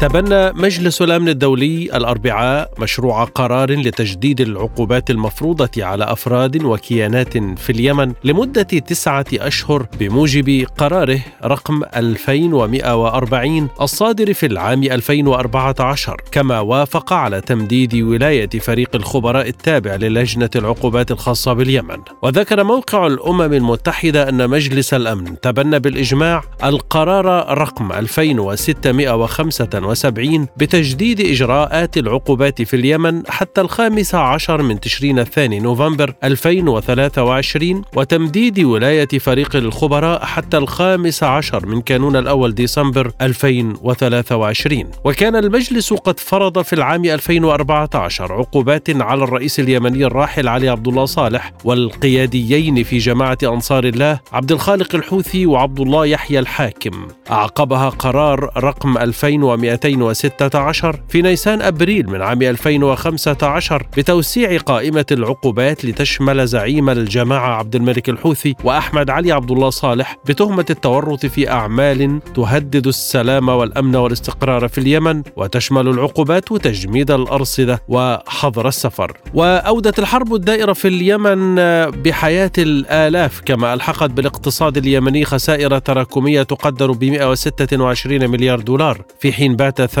تبنى مجلس الأمن الدولي الأربعاء مشروع قرار لتجديد العقوبات المفروضة على أفراد وكيانات في اليمن لمدة تسعة أشهر بموجب قراره رقم 2140 الصادر في العام 2014 كما وافق على تمديد ولاية فريق الخبراء التابع للجنة العقوبات الخاصة باليمن. وذكر موقع الأمم المتحدة أن مجلس الأمن تبنى بالإجماع القرار رقم 2605 1975 بتجديد إجراءات العقوبات في اليمن حتى الخامس عشر من تشرين الثاني نوفمبر 2023 وتمديد ولاية فريق الخبراء حتى الخامس عشر من كانون الأول ديسمبر 2023 وكان المجلس قد فرض في العام 2014 عقوبات على الرئيس اليمني الراحل علي عبد الله صالح والقياديين في جماعة أنصار الله عبد الخالق الحوثي وعبد الله يحيى الحاكم. أعقبها قرار رقم 2200 2016 في نيسان أبريل من عام 2015 بتوسيع قائمة العقوبات لتشمل زعيم الجماعة عبد الملك الحوثي وأحمد علي عبد الله صالح بتهمة التورط في أعمال تهدد السلام والأمن والاستقرار في اليمن وتشمل العقوبات تجميد الأرصدة وحظر السفر. وأودت الحرب الدائرة في اليمن بحياة الآلاف كما ألحقت بالاقتصاد اليمني خسائر تراكمية تقدر ب 126 مليار دولار في حين بات 80%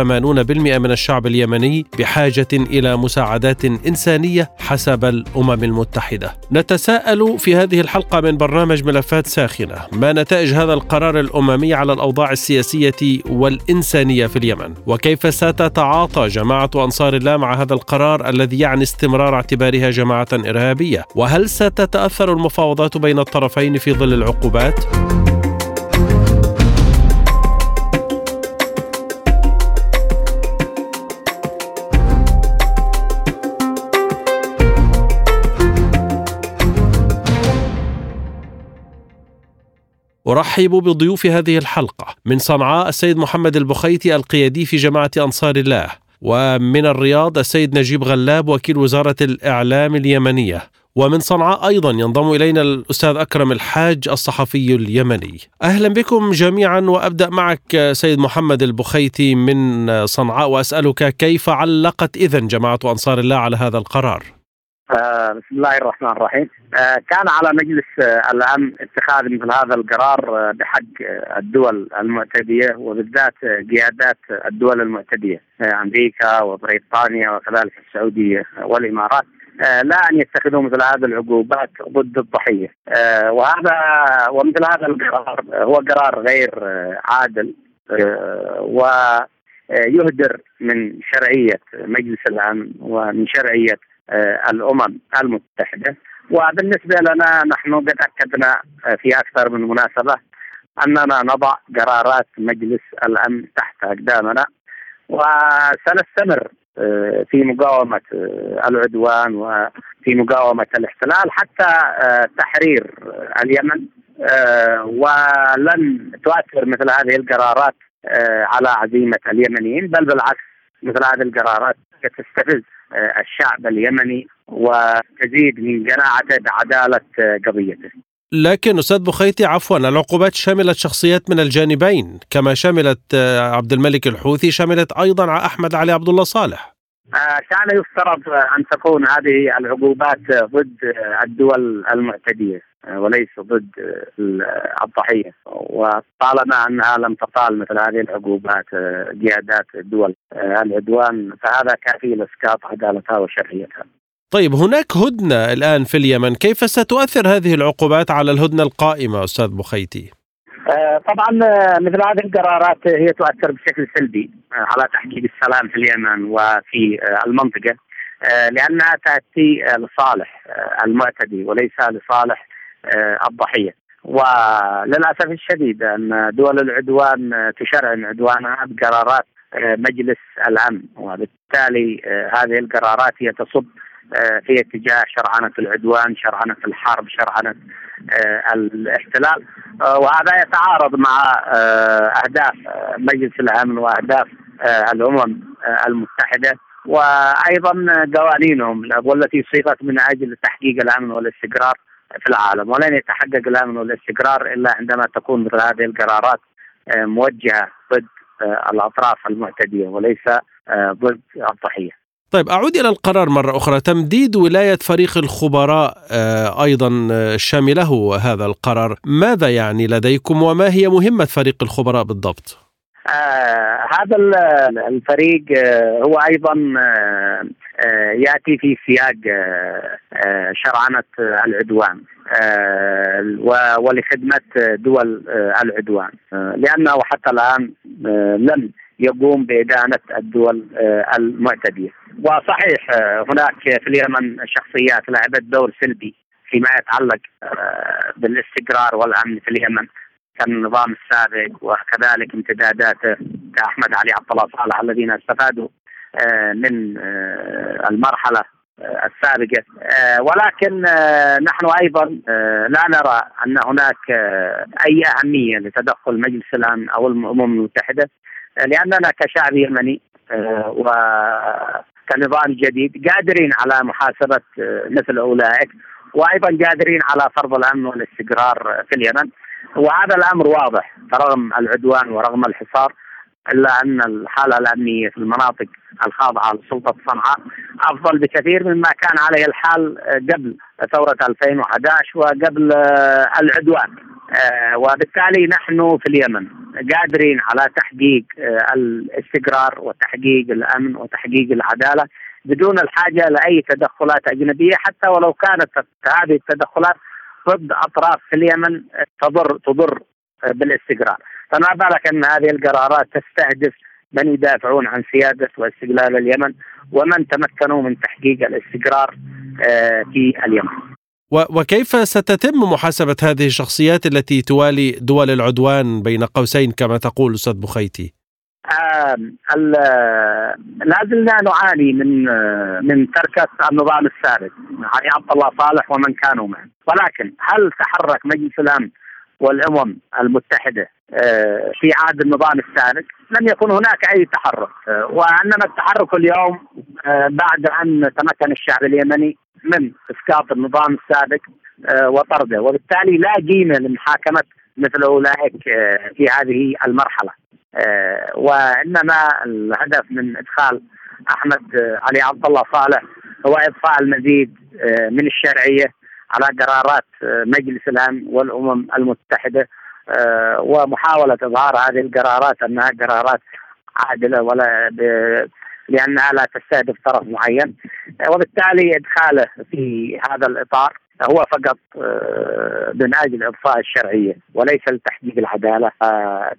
من الشعب اليمني بحاجة إلى مساعدات إنسانية حسب الأمم المتحدة. نتساءل في هذه الحلقة من برنامج ملفات ساخنة ما نتائج هذا القرار الأممي على الأوضاع السياسية والإنسانية في اليمن؟ وكيف ستتعاطى جماعة أنصار الله مع هذا القرار الذي يعني استمرار اعتبارها جماعة إرهابية؟ وهل ستتأثر المفاوضات بين الطرفين في ظل العقوبات؟ أرحب بضيوف هذه الحلقة. من صنعاء السيد محمد البخيتي القيادي في جماعة أنصار الله. ومن الرياض السيد نجيب غلاب وكيل وزارة الإعلام اليمنية. ومن صنعاء أيضا ينضم إلينا الأستاذ أكرم الحاج الصحفي اليمني. أهلا بكم جميعا وأبدأ معك سيد محمد البخيتي من صنعاء وأسألك كيف علقت إذن جماعة أنصار الله على هذا القرار؟ آه بسم الله الرحمن الرحيم. آه كان على مجلس آه الأمن اتخاذ مثل هذا القرار بحق الدول المعتدية وبالذات قيادات الدول المعتدية أمريكا وبريطانيا وكذلك السعودية والإمارات لا أن يتخذوا مثل هذه العقوبات ضد الضحية. وهذا ومثل هذا القرار هو قرار غير عادل ويهدر من شرعية مجلس الأمن ومن شرعية الأمم المتحدة. وبالنسبة لنا نحن قد اكدنا في أكثر من مناسبة أننا نضع قرارات مجلس الأمن تحت أقدامنا وسنستمر آه، في مقاومة آه، العدوان وفي مقاومة الاحتلال حتى تحرير اليمن ولن تؤثر مثل هذه القرارات على عزيمة اليمنيين بل بالعكس مثل هذه القرارات تستفز آه، الشعب اليمني وتزيد من قناعته بعدالة آه، قضيته. لكن أستاذ بخيتي عفوا العقوبات شملت شخصيات من الجانبين كما شملت آه، عبد الملك الحوثي شملت أيضا أحمد علي عبد الله صالح. كان يفترض أن تكون هذه العقوبات ضد الدول المعتدية وليس ضد الضحية وطالما أنها لم تطال مثل هذه العقوبات قيادات الدول العدوان فهذا كافي لإسقاط عدالتها وشرعيتها. طيب هناك هدنة الآن في اليمن، كيف ستؤثر هذه العقوبات على الهدنة القائمة أستاذ بخيتي؟ آه، طبعا آه، مثل هذه القرارات هي تؤثر بشكل سلبي آه، على تحقيق السلام في اليمن وفي المنطقة لأنها تأتي لصالح المعتدي وليس لصالح الضحية. وللأسف الشديد أن دول العدوان تشرعن عدوانها بقرارات مجلس الأمن وبالتالي هذه القرارات هي تصب في اتجاه شرعنة العدوان، شرعنة الحرب، شرعنة الاحتلال وهذا يتعارض مع أهداف مجلس الأمن وأهداف الأمم المتحدة وأيضا قوانينهم والتي صيغت من أجل تحقيق الأمن والاستقرار في العالم ولن يتحقق الأمن والاستقرار إلا عندما تكون مثل هذه القرارات موجهة ضد الأطراف المعتدية وليس ضد الضحية. طيب أعود إلى القرار مرة أخرى. تمديد ولاية فريق الخبراء أيضا شامله هذا القرار. ماذا يعني لديكم وما هي مهمة فريق الخبراء بالضبط؟ آه هذا الفريق آه هو أيضا آه آه يأتي في سياق آه آه شرعنة العدوان آه ولخدمة دول آه العدوان آه لأنه حتى الآن آه لم يقوم بإدانة الدول المعتدية. وصحيح هناك في اليمن شخصيات لعبت دور سلبي فيما يتعلق بالاستقرار والأمن في اليمن. كالنظام السابق وكذلك امتداداته كأحمد علي عبد الله صالح الذين استفادوا من المرحلة السابقة. ولكن نحن أيضا لا نرى أن هناك أي أهمية لتدخل مجلس الأمن أو الأمم المتحدة. لاننا كشعب يمني وكنظام جديد قادرين على محاسبة مثل أولئك وأيضا قادرين على فرض الأمن والاستقرار في اليمن. وهذا الأمر واضح رغم العدوان ورغم الحصار إلا أن الحالة الأمنية في المناطق الخاضعة لسلطة صنعاء أفضل بكثير مما كان عليه الحال قبل ثورة 2011 وقبل العدوان. وبالتالي نحن في اليمن قادرين على تحقيق الاستقرار وتحقيق الأمن وتحقيق العدالة بدون الحاجة لأي تدخلات أجنبية حتى ولو كانت هذه التدخلات ضد أطراف في اليمن تضر تضر بالاستقرار، فما بالك أن هذه القرارات تستهدف من يدافعون عن سيادة واستقلال اليمن ومن تمكنوا من تحقيق الاستقرار في اليمن. وكيف ستتم محاسبة هذه الشخصيات التي توالي دول العدوان بين قوسين كما تقول أستاذ بخيتي؟ آه لا زلنا نعاني من من تركة النظام السابق علي عبد الله صالح ومن كانوا معه ولكن هل تحرك مجلس الأمن والأمم المتحدة في عهد النظام السابق. لم يكن هناك أي تحرك. وإنما التحرك اليوم بعد أن تمكن الشعب اليمني من إسقاط النظام السابق وطرده. وبالتالي لا قيمة لمحاكمة مثل أولئك في هذه المرحلة. وإنما الهدف من إدخال أحمد علي عبد الله صالح هو اضفاء المزيد من الشرعية على قرارات مجلس الأمن والأمم المتحدة. ومحاولة إظهار هذه القرارات أنها قرارات عادلة ولا لأنها لا تستهدف طرف معين وبالتالي إدخاله في هذا الإطار هو فقط من أجل اضفاء الشرعية وليس لتحقيق العدالة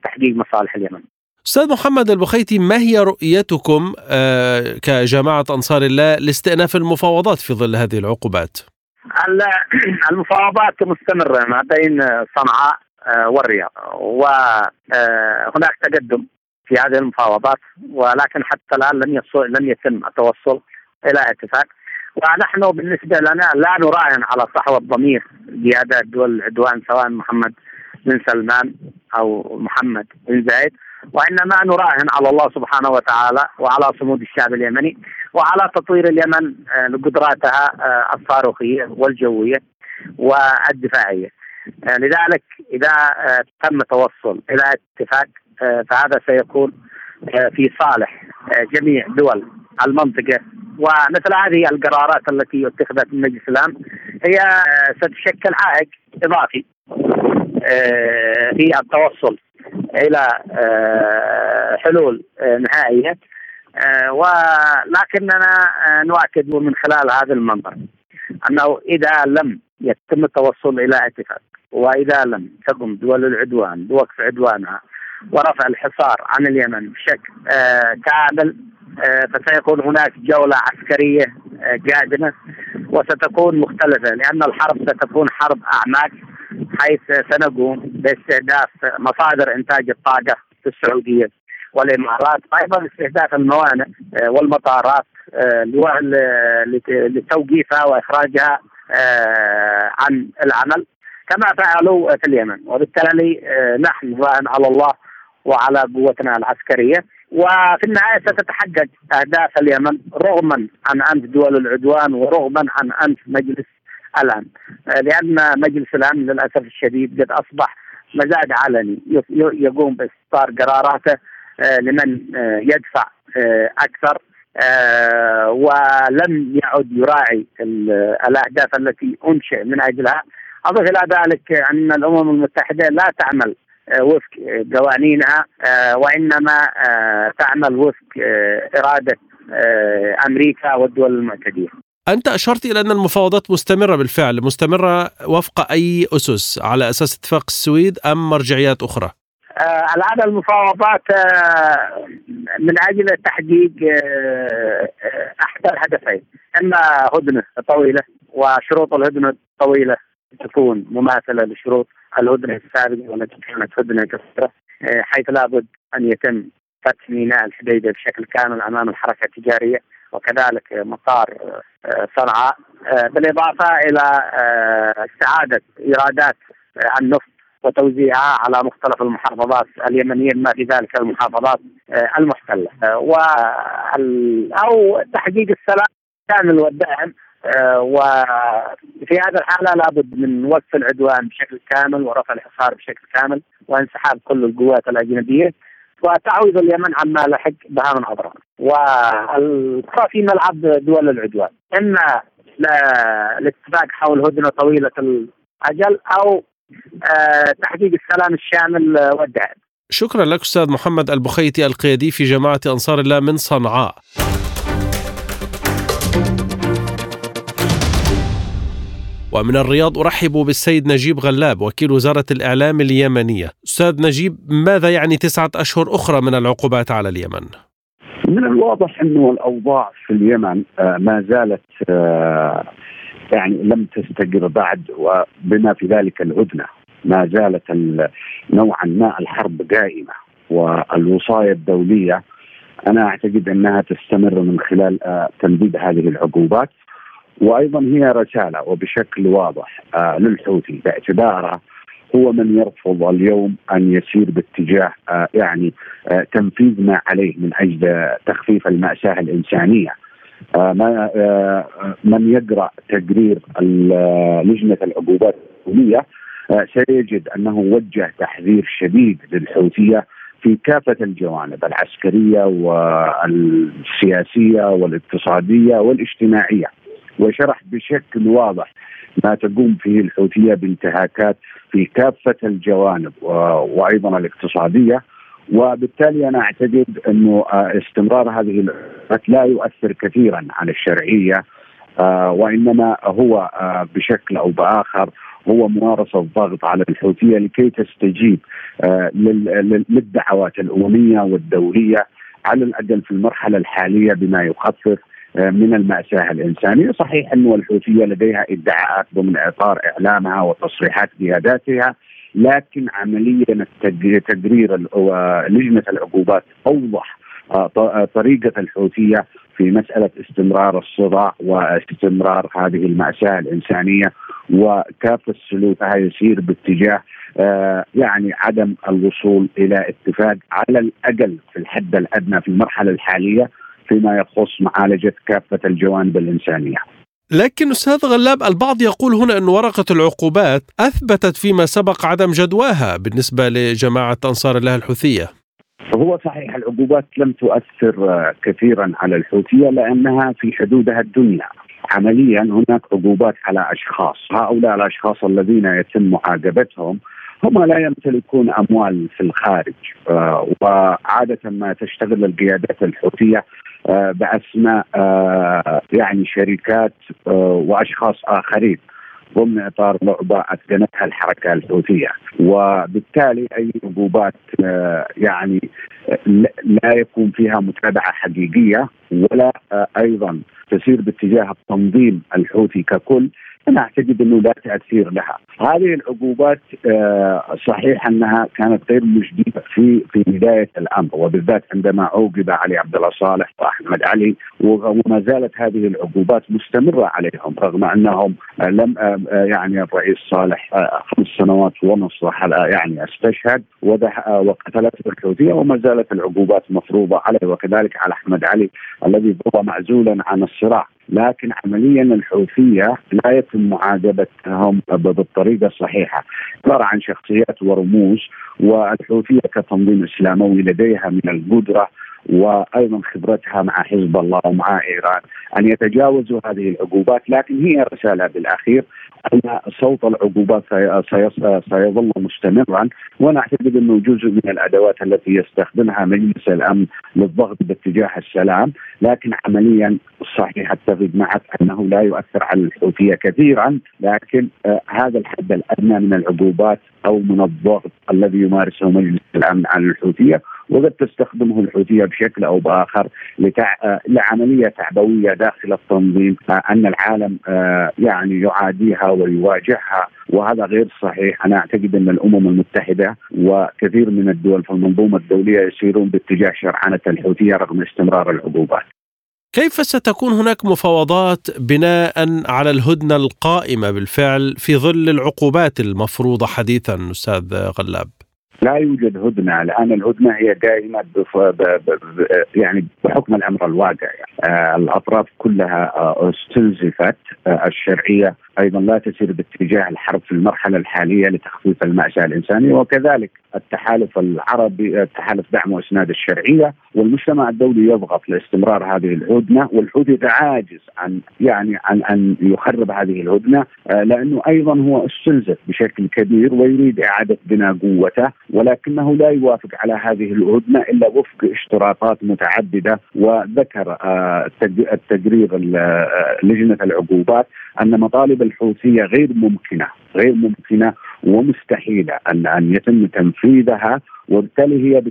تحقيق مصالح اليمن. أستاذ محمد البخيتي ما هي رؤيتكم كجماعة أنصار الله لاستئناف المفاوضات في ظل هذه العقوبات؟ المفاوضات مستمرة ما بين صنعاء والرياض. وهناك تقدم في هذه المفاوضات ولكن حتى الآن لم لم يتم التوصل إلى اتفاق. ونحن بالنسبة لنا لا نراهن على صحوه ضمير قيادات دول العدوان سواء محمد بن سلمان أو محمد بن زايد. وإنما نراهن على الله سبحانه وتعالى وعلى صمود الشعب اليمني وعلى تطوير اليمن لقدراتها الصاروخية والجوية والدفاعية. لذلك إذا تم توصل إلى اتفاق فهذا سيكون في صالح جميع دول المنطقة. ومثل هذه القرارات التي اتخذت من مجلس الأمن هي ستشكل عائق إضافي في التوصل إلى حلول نهائية. ولكننا نؤكد من خلال هذا المنبر أنه إذا لم يتم التوصل إلى اتفاق وإذا لم تقم دول العدوان بوقف عدوانها ورفع الحصار عن اليمن بشكل آه كامل آه فسيكون هناك جولة عسكرية قادمة وستكون مختلفة لأن الحرب ستكون حرب أعماق حيث سنقوم باستهداف مصادر إنتاج الطاقة في السعودية والإمارات أيضا استهداف الموانئ والمطارات لتوقيفها وإخراجها عن العمل كما فعلوا في اليمن. وبالتالي نحن ظاهر على الله وعلى قوتنا العسكرية. وفي النهاية ستتحقق أهداف اليمن رغما عن أنف دول العدوان ورغما عن أنف مجلس الأمن. لأن مجلس الأمن للأسف الشديد قد أصبح مزاج علني. يقوم بإصدار قراراته آه، لمن آه، يدفع آه، أكثر ولم يعد يراعي الأهداف التي أنشئ من أجلها أضف إلى ذلك أن الأمم المتحدة لا تعمل آه، وفق قوانينها آه، وإنما آه، تعمل وفق إرادة أمريكا والدول المعتدية. أنت أشرت إلى أن المفاوضات مستمرة بالفعل مستمرة وفق أي أسس على أساس اتفاق السويد أم مرجعيات أخرى؟ آه الآن المفاوضات آه من أجل تحقيق آه أحد الهدفين إما هدنة طويلة وشروط الهدنة الطويلة تكون مماثلة لشروط الهدنه السابقة والتي كانت هدنه آه، حيث لابد أن يتم فتح ميناء الحديدة بشكل كامل أمام الحركة التجارية وكذلك مطار صنعاء بالإضافة إلى استعادة إيرادات النفط وتوزيعها على مختلف المحافظات اليمنية بما في ذلك المحافظات المحتلة. أو تحقيق السلام كامل والدائم آه، وفي هذا الحالة لابد من وقف العدوان بشكل كامل ورفع الحصار بشكل كامل وانسحاب كل القوات الأجنبية وتعويض اليمن عما لحق بها من أضرار والكرة في ملعب دول العدوان. إما الاتفاق حول هدنة طويلة الأجل أو آه، تحقيق السلام الشامل والدائم شكرا لك أستاذ محمد البخيتي القيادي في جماعة أنصار الله من صنعاء. ومن الرياض أرحب بالسيد نجيب غلاب وكيل وزارة الإعلام اليمنية. أستاذ نجيب ماذا يعني تسعة أشهر أخرى من العقوبات على اليمن؟ من الواضح أنه الأوضاع في اليمن آه، ما زالت آه، يعني لم تستقر بعد وبما في ذلك الهدنة ما زالت نوعا ما الحرب قائمة والوصاية الدولية أنا أعتقد أنها تستمر من خلال آه، تنفيذ هذه العقوبات وأيضا هي رسالة وبشكل واضح آه للحوثي باعتباره هو من يرفض اليوم أن يسير باتجاه آه يعني تنفيذ ما عليه من أجل تخفيف المأساة الإنسانية. آه ما آه من يقرأ تقرير لجنة العقوبات الدوليه آه سيجد أنه وجه تحذير شديد للحوثية في كافة الجوانب العسكرية والسياسية والاقتصادية والاجتماعية. وشرح بشكل واضح ما تقوم فيه الحوثية بانتهاكات في كافة الجوانب وأيضا الاقتصادية وبالتالي أنا أعتقد أنه آه، استمرار هذه العقوبات لا يؤثر كثيرا على الشرعية آه، وإنما هو آه، بشكل أو بآخر هو ممارسة الضغط على الحوثية لكي تستجيب للدعوات الأممية والدولية على الأقل في المرحلة الحالية بما يخفف من المأساة الإنسانية. صحيح أن الحوثية لديها إدعاءات ضمن إطار إعلامها وتصريحات قياداتها لكن عمليا تقرير لجنة العقوبات أوضح آه، آه، طريقة الحوثية في مسألة استمرار الصراع واستمرار هذه المأساة الإنسانية وكافة سلوكها يسير باتجاه آه، يعني عدم الوصول إلى اتفاق على الأقل في الحد الأدنى في المرحلة الحالية فيما يخص معالجة كافة الجوانب الإنسانية. لكن أستاذ غلاب البعض يقول هنا إن ورقة العقوبات أثبتت فيما سبق عدم جدواها بالنسبة لجماعة أنصار الله الحوثية. هو صحيح العقوبات لم تؤثر كثيرا على الحوثية لأنها في حدودها الدنيا. عمليا هناك عقوبات على أشخاص، هؤلاء الأشخاص الذين يتم معاقبتهم هم لا يمتلكون أموال في الخارج آه، وعادة ما تشتغل القيادات الحوثية آه، بأسماء آه، يعني شركات وأشخاص آخرين ضمن إطار لعبة أتقنتها الحركة الحوثية. وبالتالي أي عقوبات آه، يعني لا يكون فيها متابعة حقيقية ولا أيضا تسير باتجاه التنظيم الحوثي ككل. أنا أعتقد إنه لا تأثير لها. هذه العقوبات آه، صحيح أنها كانت غير مجدية في في بداية الأمر وبالذات عندما عوقب علي عبد الله صالح وأحمد علي وما زالت هذه العقوبات مستمرة عليهم رغم أنهم لم آه، يعني الرئيس صالح آه، خمس سنوات ونص يعني استشهد وقتلته الحوثية وما زالت العقوبات مفروضة عليه وكذلك على أحمد علي الذي ظل معزولا عن الصراع لكن عمليا الحوثية لا يتم معادلتهم بالطريقة الصحيحة. عبارة عن شخصيات ورموز والحوثية كتنظيم إسلاموي لديها من القدرة وأيضا خبرتها مع حزب الله ومع إيران أن يتجاوزوا هذه العقوبات لكن هي رسالة بالأخير أن صوت العقوبات سيظل مستمرا وأنا اعتقد أنه جزء من الأدوات التي يستخدمها مجلس الأمن للضغط باتجاه السلام لكن عمليا صحيح أتفق معك أنه لا يؤثر على الحوثية كثيرا لكن آه هذا الحد الأدنى من العقوبات أو من الضغط الذي يمارسه مجلس الأمن على الحوثية. وقد تستخدمه الحوثيه بشكل أو بآخر لتع... لعملية تعبوية داخل التنظيم أن العالم آه، يعني يعاديها ويواجهها وهذا غير صحيح أنا أعتقد أن الأمم المتحدة وكثير من الدول في المنظومة الدولية يسيرون باتجاه شرعنه الحوثيه رغم استمرار العقوبات كيف ستكون هناك مفاوضات بناء على الهدنة القائمة بالفعل في ظل العقوبات المفروضة حديثا أستاذ غلاب؟ لا يوجد هدنة. الآن الهدنة هي قائمه يعني بحكم الأمر الواقع يعني. آه الأطراف كلها آه استنزفت. آه الشرعية أيضا لا تسير باتجاه الحرب في المرحلة الحالية لتخفيف المأساة الإنسانية وكذلك التحالف العربي تحالف دعم وإسناد الشرعية والمجتمع الدولي يضغط لاستمرار هذه الهدنة والحوثي عاجز عن يعني عن أن يخرب هذه الهدنة آه، لأنه أيضا هو استنزف بشكل كبير ويريد إعادة بناء قوته. ولكنه لا يوافق على هذه الهدنة إلا وفق اشتراطات متعددة وذكر آه، التقرير آه، لجنة العقوبات أن مطالب الحوثية غير ممكنة غير ممكنة ومستحيلة أن أن يتم تنفيذها وبالتالي هي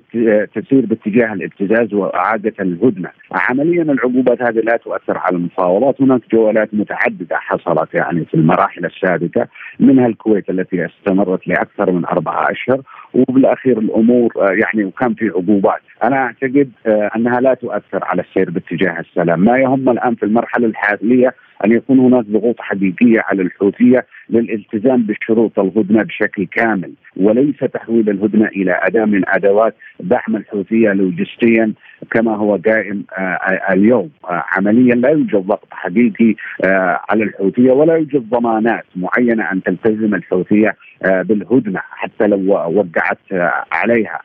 تسير باتجاه الابتزاز وإعادة الهدنة. عمليا العقوبات هذه لا تؤثر على المفاوضات، هناك جولات متعددة حصلت يعني في المراحل السابقة منها الكويت التي استمرت لأكثر من أربعة أشهر وبالأخير الأمور يعني وكان في عقوبات، أنا أعتقد آه، أنها لا تؤثر على السير باتجاه السلام، ما يهم الآن في المرحلة الحالية أن يكون هناك ضغوط حقيقية على الحوثية للالتزام بشروط الهدنة بشكل كامل وليس تحويل الهدنة إلى أداة من أدوات دعم الحوثية لوجستيا كما هو قائم آه، آه، اليوم. آه، عمليا لا يوجد ضغط حقيقي على الحوثية ولا يوجد ضمانات معينة أن تلتزم الحوثية بالهدنة حتى لو وقعت عليها.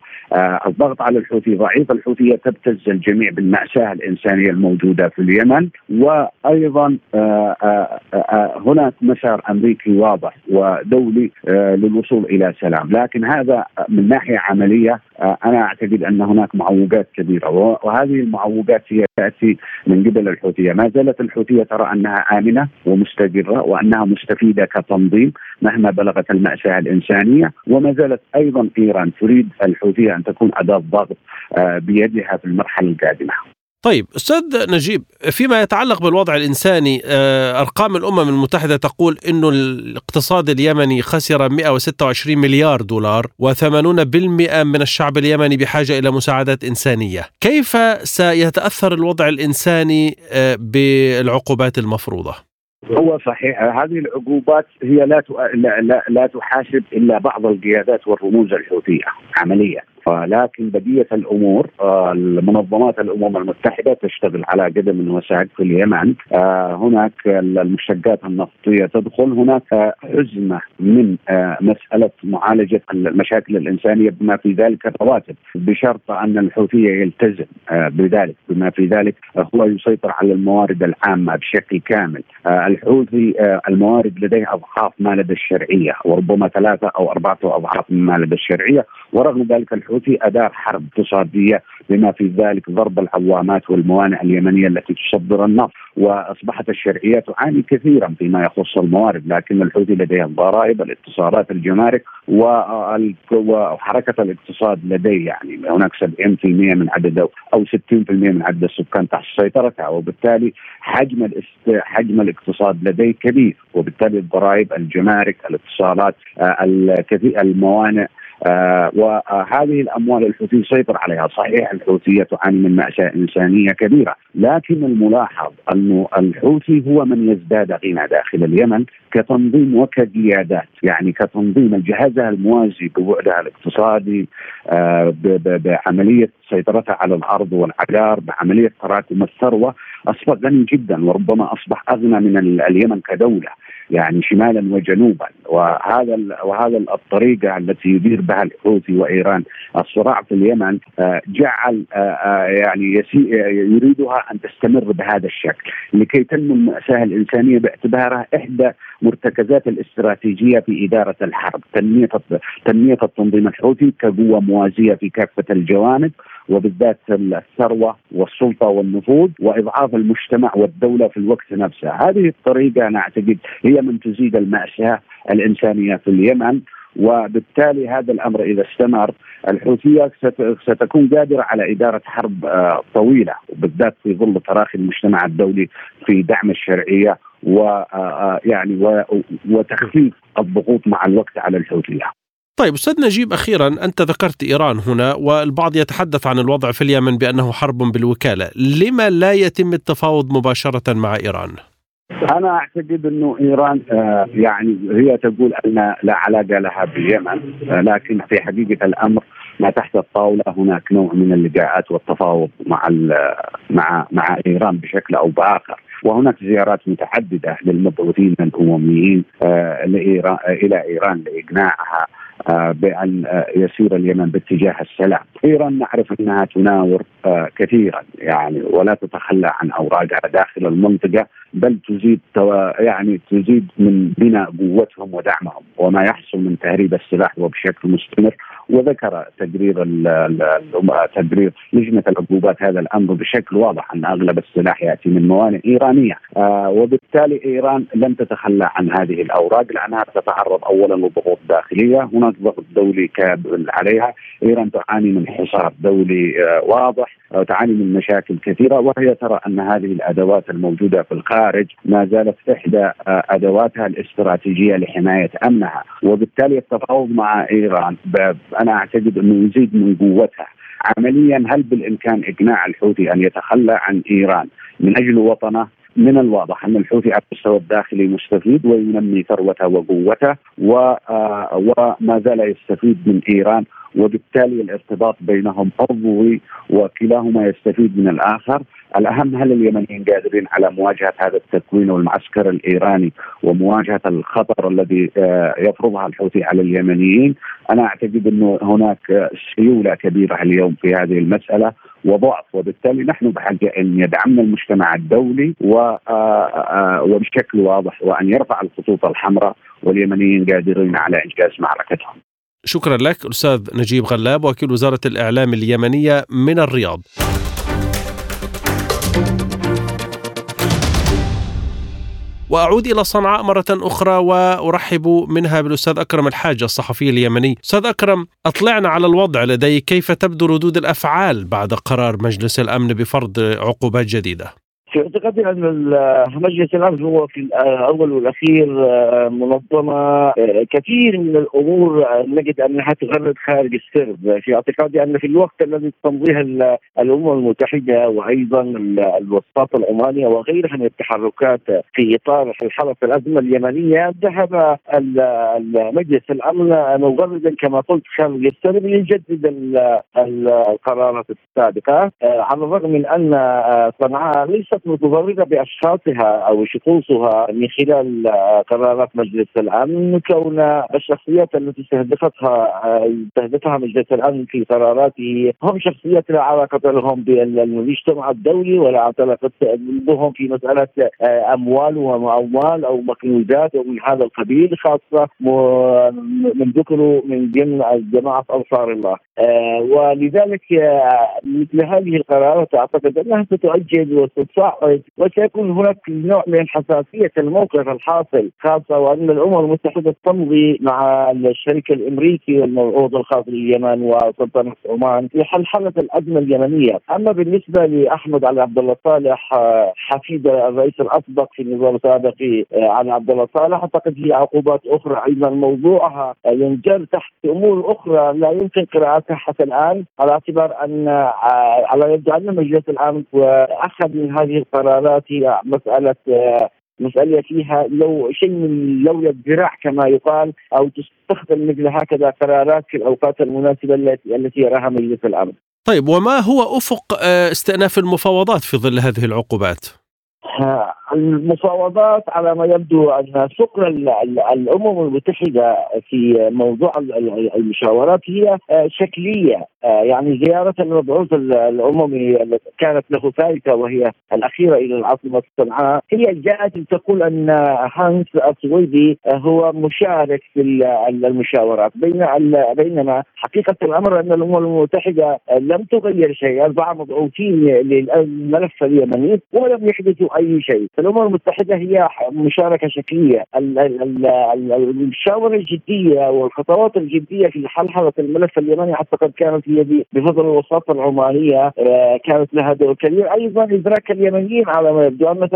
الضغط على الحوثي ضعيف الحوثيه تبتز الجميع بالمأساة الإنسانية الموجودة في اليمن. وأيضا هناك مسار أمريكي واضح ودولي للوصول إلى سلام. لكن هذا من ناحية عملية أنا أعتقد أن هناك معوقات كبيرة وهذه المعوقات هي تأتي من قبل الحوثية، ما زالت الحوثية ترى أنها آمنة ومستقره وأنها مستفيدة كتنظيم مهما بلغت المأساة الإنسانية، وما زالت أيضا إيران تريد الحوثية أن تكون أداة ضغط آه، بيدها في المرحلة القادمة. طيب أستاذ نجيب فيما يتعلق بالوضع الإنساني آه، أرقام الأمم المتحدة تقول إنه الاقتصاد اليمني خسر 126 مليار دولار و80% من الشعب اليمني بحاجة إلى مساعدات إنسانية، كيف سيتأثر الوضع الإنساني آه، بالعقوبات المفروضة؟ هو صحيح هذه العقوبات هي لا لا, لا, تحاسب إلا بعض القيادات والرموز الحوثية عمليا ولكن بقية الأمور آه، المنظمات الأمم المتحدة تشتغل على قدم وساق في اليمن. آه، هناك المشتقات النفطية تدخل. هناك من آه، مسألة معالجة المشاكل الإنسانية بما في ذلك الرواتب بشرط أن الحوثيه يلتزم بذلك بما في ذلك هو يسيطر على الموارد العامة بشكل كامل. الحوثي الموارد لديه أضعاف ما لدى الشرعية وربما ثلاثة أو أربعة أضعاف ما لدى الشرعية ورغم ذلك الحوثي ادار حرب اقتصادية بما في ذلك ضرب العوامات والموانئ اليمنية التي تصدر النفط وأصبحت الشرعية تعاني كثيرا فيما يخص الموارد لكن الحوثي لديه الضرائب الاتصالات الجمارك وحركة الاقتصاد لديه يعني هناك 70% من عدد أو 60% من عدد السكان تحت سيطرتها وبالتالي حجم حجم الاقتصاد لديه كبير وبالتالي الضرائب الجمارك الاتصالات آه، الموانئ آه وهذه الأموال الحوثي يسيطر عليها، صحيح الحوثيه تعاني من مأساة إنسانية كبيرة، لكن الملاحظ انه الحوثي هو من يزداد غنى داخل اليمن كتنظيم وكقيادات، يعني كتنظيم جهازها الموازي ببعدها الاقتصادي آه بعملية سيطرتها على الأرض والعقار، بعملية تراكم الثروه، أصبح غني جدا وربما أصبح أغنى من اليمن كدولة. يعني شمالا وجنوبا. وهذا وهذا الطريقة التي يدير بها الحوثي وإيران الصراع في اليمن آه، جعل آه، آه، يعني يريدها أن تستمر بهذا الشكل. لكي تنمو الماساه الإنسانية باعتبارها إحدى مرتكزات الاستراتيجية في إدارة الحرب. تنمية تنمية التنظيم الحوثي كقوة موازية في كافة الجوانب وبالذات الثروة والسلطة والنفوذ وإضعاف المجتمع والدولة في الوقت نفسه، هذه الطريقة أنا أعتقد هي من تزيد المأساة الإنسانية في اليمن وبالتالي هذا الأمر إذا استمر الحوثية ستكون قادرة على إدارة حرب آه، طويلة وبالذات في ظل تراخي المجتمع الدولي في دعم الشرعية ويعني آه، آه، وتخفيف الضغوط مع الوقت على الحوثية. طيب أستاذ نجيب أخيرا أنت ذكرت إيران هنا والبعض يتحدث عن الوضع في اليمن بأنه حرب بالوكالة، لما لا يتم التفاوض مباشرة مع إيران؟ أنا أعتقد أنه إيران آه يعني هي تقول أن لا علاقة لها باليمن آه لكن في حقيقة الأمر ما تحت الطاولة هناك نوع من اللقاءات والتفاوض مع مع مع إيران بشكل أو بآخر. وهناك زيارات متعددة للمبعوثين الأمميين آه إلى إيران لإقناعها. آه، بأن آه، يسير اليمن باتجاه السلام. إيران نعرف أنها تناور آه، كثيرا يعني ولا تتخلى عن أوراقها داخل المنطقة بل تزيد يعني تزيد من بناء قوتهم ودعمهم وما يحصل من تهريب السلاح وبشكل مستمر وذكر تقرير تقرير لجنة العقوبات هذا الأمر بشكل واضح أن أغلب السلاح يأتي من موانئ إيرانية. آه وبالتالي إيران لن تتخلى عن هذه الأوراق لأنها تتعرض اولا لضغوط داخلية هناك ضغط دولي كابل عليها. إيران تعاني من حصار دولي آه واضح تعاني من مشاكل كثيرة وهي ترى أن هذه الأدوات الموجودة في الخارج ما زالت إحدى آه، أدواتها الاستراتيجية لحماية أمنها. وبالتالي التفاوض مع إيران أنا أعتقد أنه يزيد من قوتها. عمليا هل بالإمكان إقناع الحوثي أن يتخلى عن إيران من أجل وطنه؟ من الواضح أن الحوثي على المستوى الداخلي مستفيد وينمي ثروته وقوته آه، وما زال يستفيد من إيران وبالتالي الارتباط بينهم عضوي وكلاهما يستفيد من الآخر. الأهم هل اليمنيين قادرين على مواجهة هذا التكوين والمعسكر الإيراني ومواجهة الخطر الذي آه، يفرضها الحوثي على اليمنيين أنا أعتقد أنه هناك سيولة كبيرة اليوم في هذه المسألة وضعف وبالتالي نحن بحاجه أن يدعمنا المجتمع الدولي آه، آه، وبشكل واضح وأن يرفع الخطوط الحمراء واليمنيين قادرين على إنجاز معركتهم. شكرا لك أستاذ نجيب غلاب وكيل وزارة الإعلام اليمنية من الرياض وأعود إلى صنعاء مرة أخرى وأرحب منها بالأستاذ أكرم الحاج الصحفي اليمني. أستاذ أكرم أطلعنا على الوضع لديك كيف تبدو ردود الأفعال بعد قرار مجلس الأمن بفرض عقوبات جديدة؟ في اعتقادي أن مجلس الأمن هو في الأول والأخير آه، منظمة آه، كثير من الأمور آه، نجد أنها تغرد خارج السرب، في اعتقادي أن في الوقت الذي تمضيه الأمم المتحدة وأيضا الوساطه العمانيه وغيرها من التحركات في إطار حلحله الأزمة اليمنية ذهب مجلس الأمن مغردا كما قلت خارج السرب ليجدد القرارات السابقة على الرغم من أن صنعاء ليست ليست متضرره بأشخاصها أو شخوصها من خلال قرارات مجلس الأمن كون الشخصيات التي استهدفتها استهدفها مجلس الأمن في قراراته هم شخصيات لا علاقة لهم بالمجتمع الدولي ولا علاقه بهم في مسألة أموال وأموال أو مكنوزات أو من هذا القبيل خاصة من ذكروا من ضمن جماعة أنصار الله. ولذلك مثل هذه القرارات أعتقد أنها ستؤجل وستصعد وسيكون هناك نوع من حساسية الموقف الحاصل خاصة وأن الأمم المتحدة تمضي مع الشريك الأمريكي والموعود الخاص باليمن وسلطنة عمان في حلحله الأزمة اليمنية، أما بالنسبة لأحمد علي عبد الله صالح حفيد الرئيس الأسبق في النظام السابق علي عبد الله صالح أعتقد هي عقوبات أخرى أيضا موضوعها ينجر تحت أمور أخرى. لا يمكن قراءتها حتى الآن على اعتبار أن على يد ان مجلس الأمن اخذ من هذه القرارات هي مسألة مسألة فيها لو شيء من لولا الذراع كما يقال أو تستخدم مثل هكذا قرارات في الأوقات المناسبة التي التي يراها مجلس الأمن. طيب وما هو أفق استئناف المفاوضات في ظل هذه العقوبات؟ المفاوضات على ما يبدو أن سكر الأمم المتحدة في موضوع المشاورات هي شكلية. يعني زيارة المبعوث الاممي التي كانت له ثالثه وهي الأخيرة إلى العاصمة صنعاء. هي جاءت تقول أن هانس السويدي هو مشارك في المشاورات. بين بينما حقيقة الأمر أن الأمم المتحدة لم تغير شيء اربعه مبعوثين للملف اليمني ولم يحدثوا أي شيء. الامم المتحدة هي مشاركة شكلية. المشاورة الجدية والخطوات الجدية في حلحلة الملف اليمني اعتقد كانت هي بفضل الوساطة العمانية آه، كانت لها دور كبير. أيضا إدراك اليمنيين على ما يبدو أن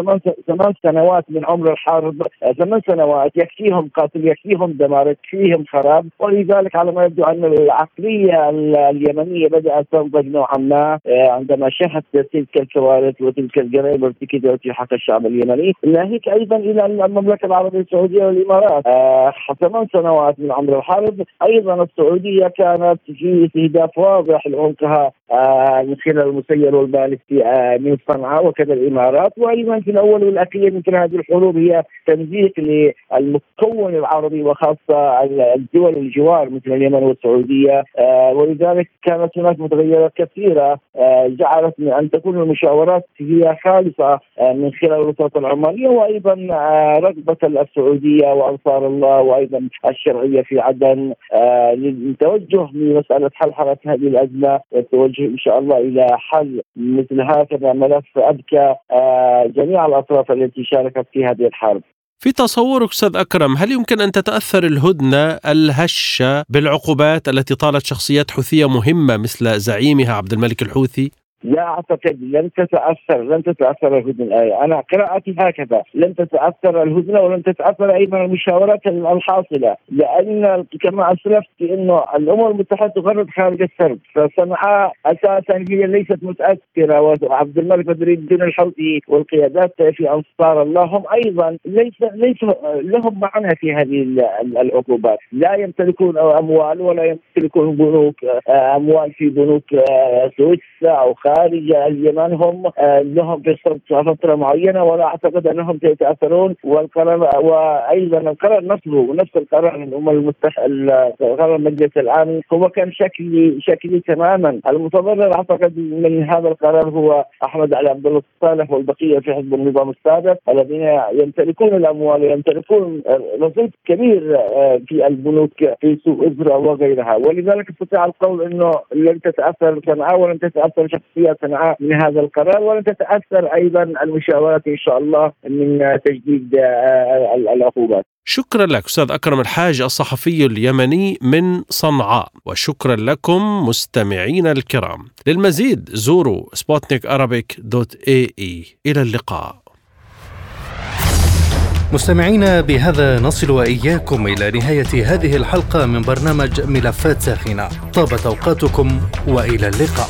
ثمان سنوات من عمر الحرب آه، ثمان سنوات يكفيهم قاتل يكفيهم دمار يكفيهم خراب. ولذلك على ما يبدو أن العقلية اليمنية بدأت تنضج نوعا ما آه، عندما شهدت تلك الكوارث وتلك الجرائم ارتكبت في حق الشعب اليمني ناهيك أيضا إلى المملكة العربية السعودية والإمارات. آه ثمان سنوات من عمر الحرب أيضا السعودية كانت في استهداف واضح لعمقها آه من خلال المسير والبالستي آه من صنعاء وكذا الإمارات. وأيضا في الأول والأخير مثل هذه الحروب هي تمزيق للمكون العربي وخاصة الدول الجوار مثل اليمن والسعودية. آه ولذلك كانت هناك متغيرات كثيرة آه جعلت من أن تكون المشاورات هي خالصة آه من خلال الوساطة العمانية وأيضا آه، رغبة السعودية وأنصار الله وأيضا الشرعية في عدن آه، للتوجه لمسألة حل حركه هذه الأزمة والتوجه إن شاء الله إلى حل مثل هكذا ملف أبكى آه، جميع الأطراف التي شاركت في هذه الحرب. في تصورك أستاذ أكرم هل يمكن أن تتأثر الهدنة الهشة بالعقوبات التي طالت شخصيات حوثية مهمة مثل زعيمها عبد الملك الحوثي؟ لا أعتقد لن تتأثر لن تتأثر الهدنة أنا قراءتي هكذا لن تتأثر الهدنة ولن تتأثر أيضا المشاورات الحاصلة، لأن كما أسلفت إنه الأمم المتحدة تغرد خارج السرب، فصنعاء أساسا هي ليست متأثرة وعبد الملك بدر الدين الحوثي والقيادات في أنصار الله هم أيضا ليس ليس لهم معنى في هذه العقوبات، لا يمتلكون أموال ولا يمتلكون بنوك أموال في بنوك سويسرا أو خارج اليمن هم آه، لهم فترة معينة ولا أعتقد أنهم سيتأثرون. والقرار وأيضا القرار نفسه نفس القرار الامم المتحدة قرار مجلس الامن هو كان شكلي شكلي تماما. المتضرر أعتقد من هذا القرار هو أحمد علي عبد الله الصالح والبقية في حزب النظام السابق الذين يمتلكون الأموال ويمتلكون رصيد كبير آه، في البنوك في سوق ازرا وغيرها. ولذلك استطيع القول إنه لن تتأثر صنعاء ولن تتأثر شخصيه صنعاء من هذا القرار ولن تتاثر أيضا المشاورات إن شاء الله من تجديد آه، العقوبات. شكرا لك أستاذ أكرم الحاج الصحفي اليمني من صنعاء. وشكرا لكم مستمعينا الكرام. للمزيد زوروا سبوتنيك dot ae إلى اللقاء. مستمعينا بهذا نصل وإياكم إلى نهاية هذه الحلقة من برنامج ملفات ساخنة. طابت أوقاتكم وإلى اللقاء.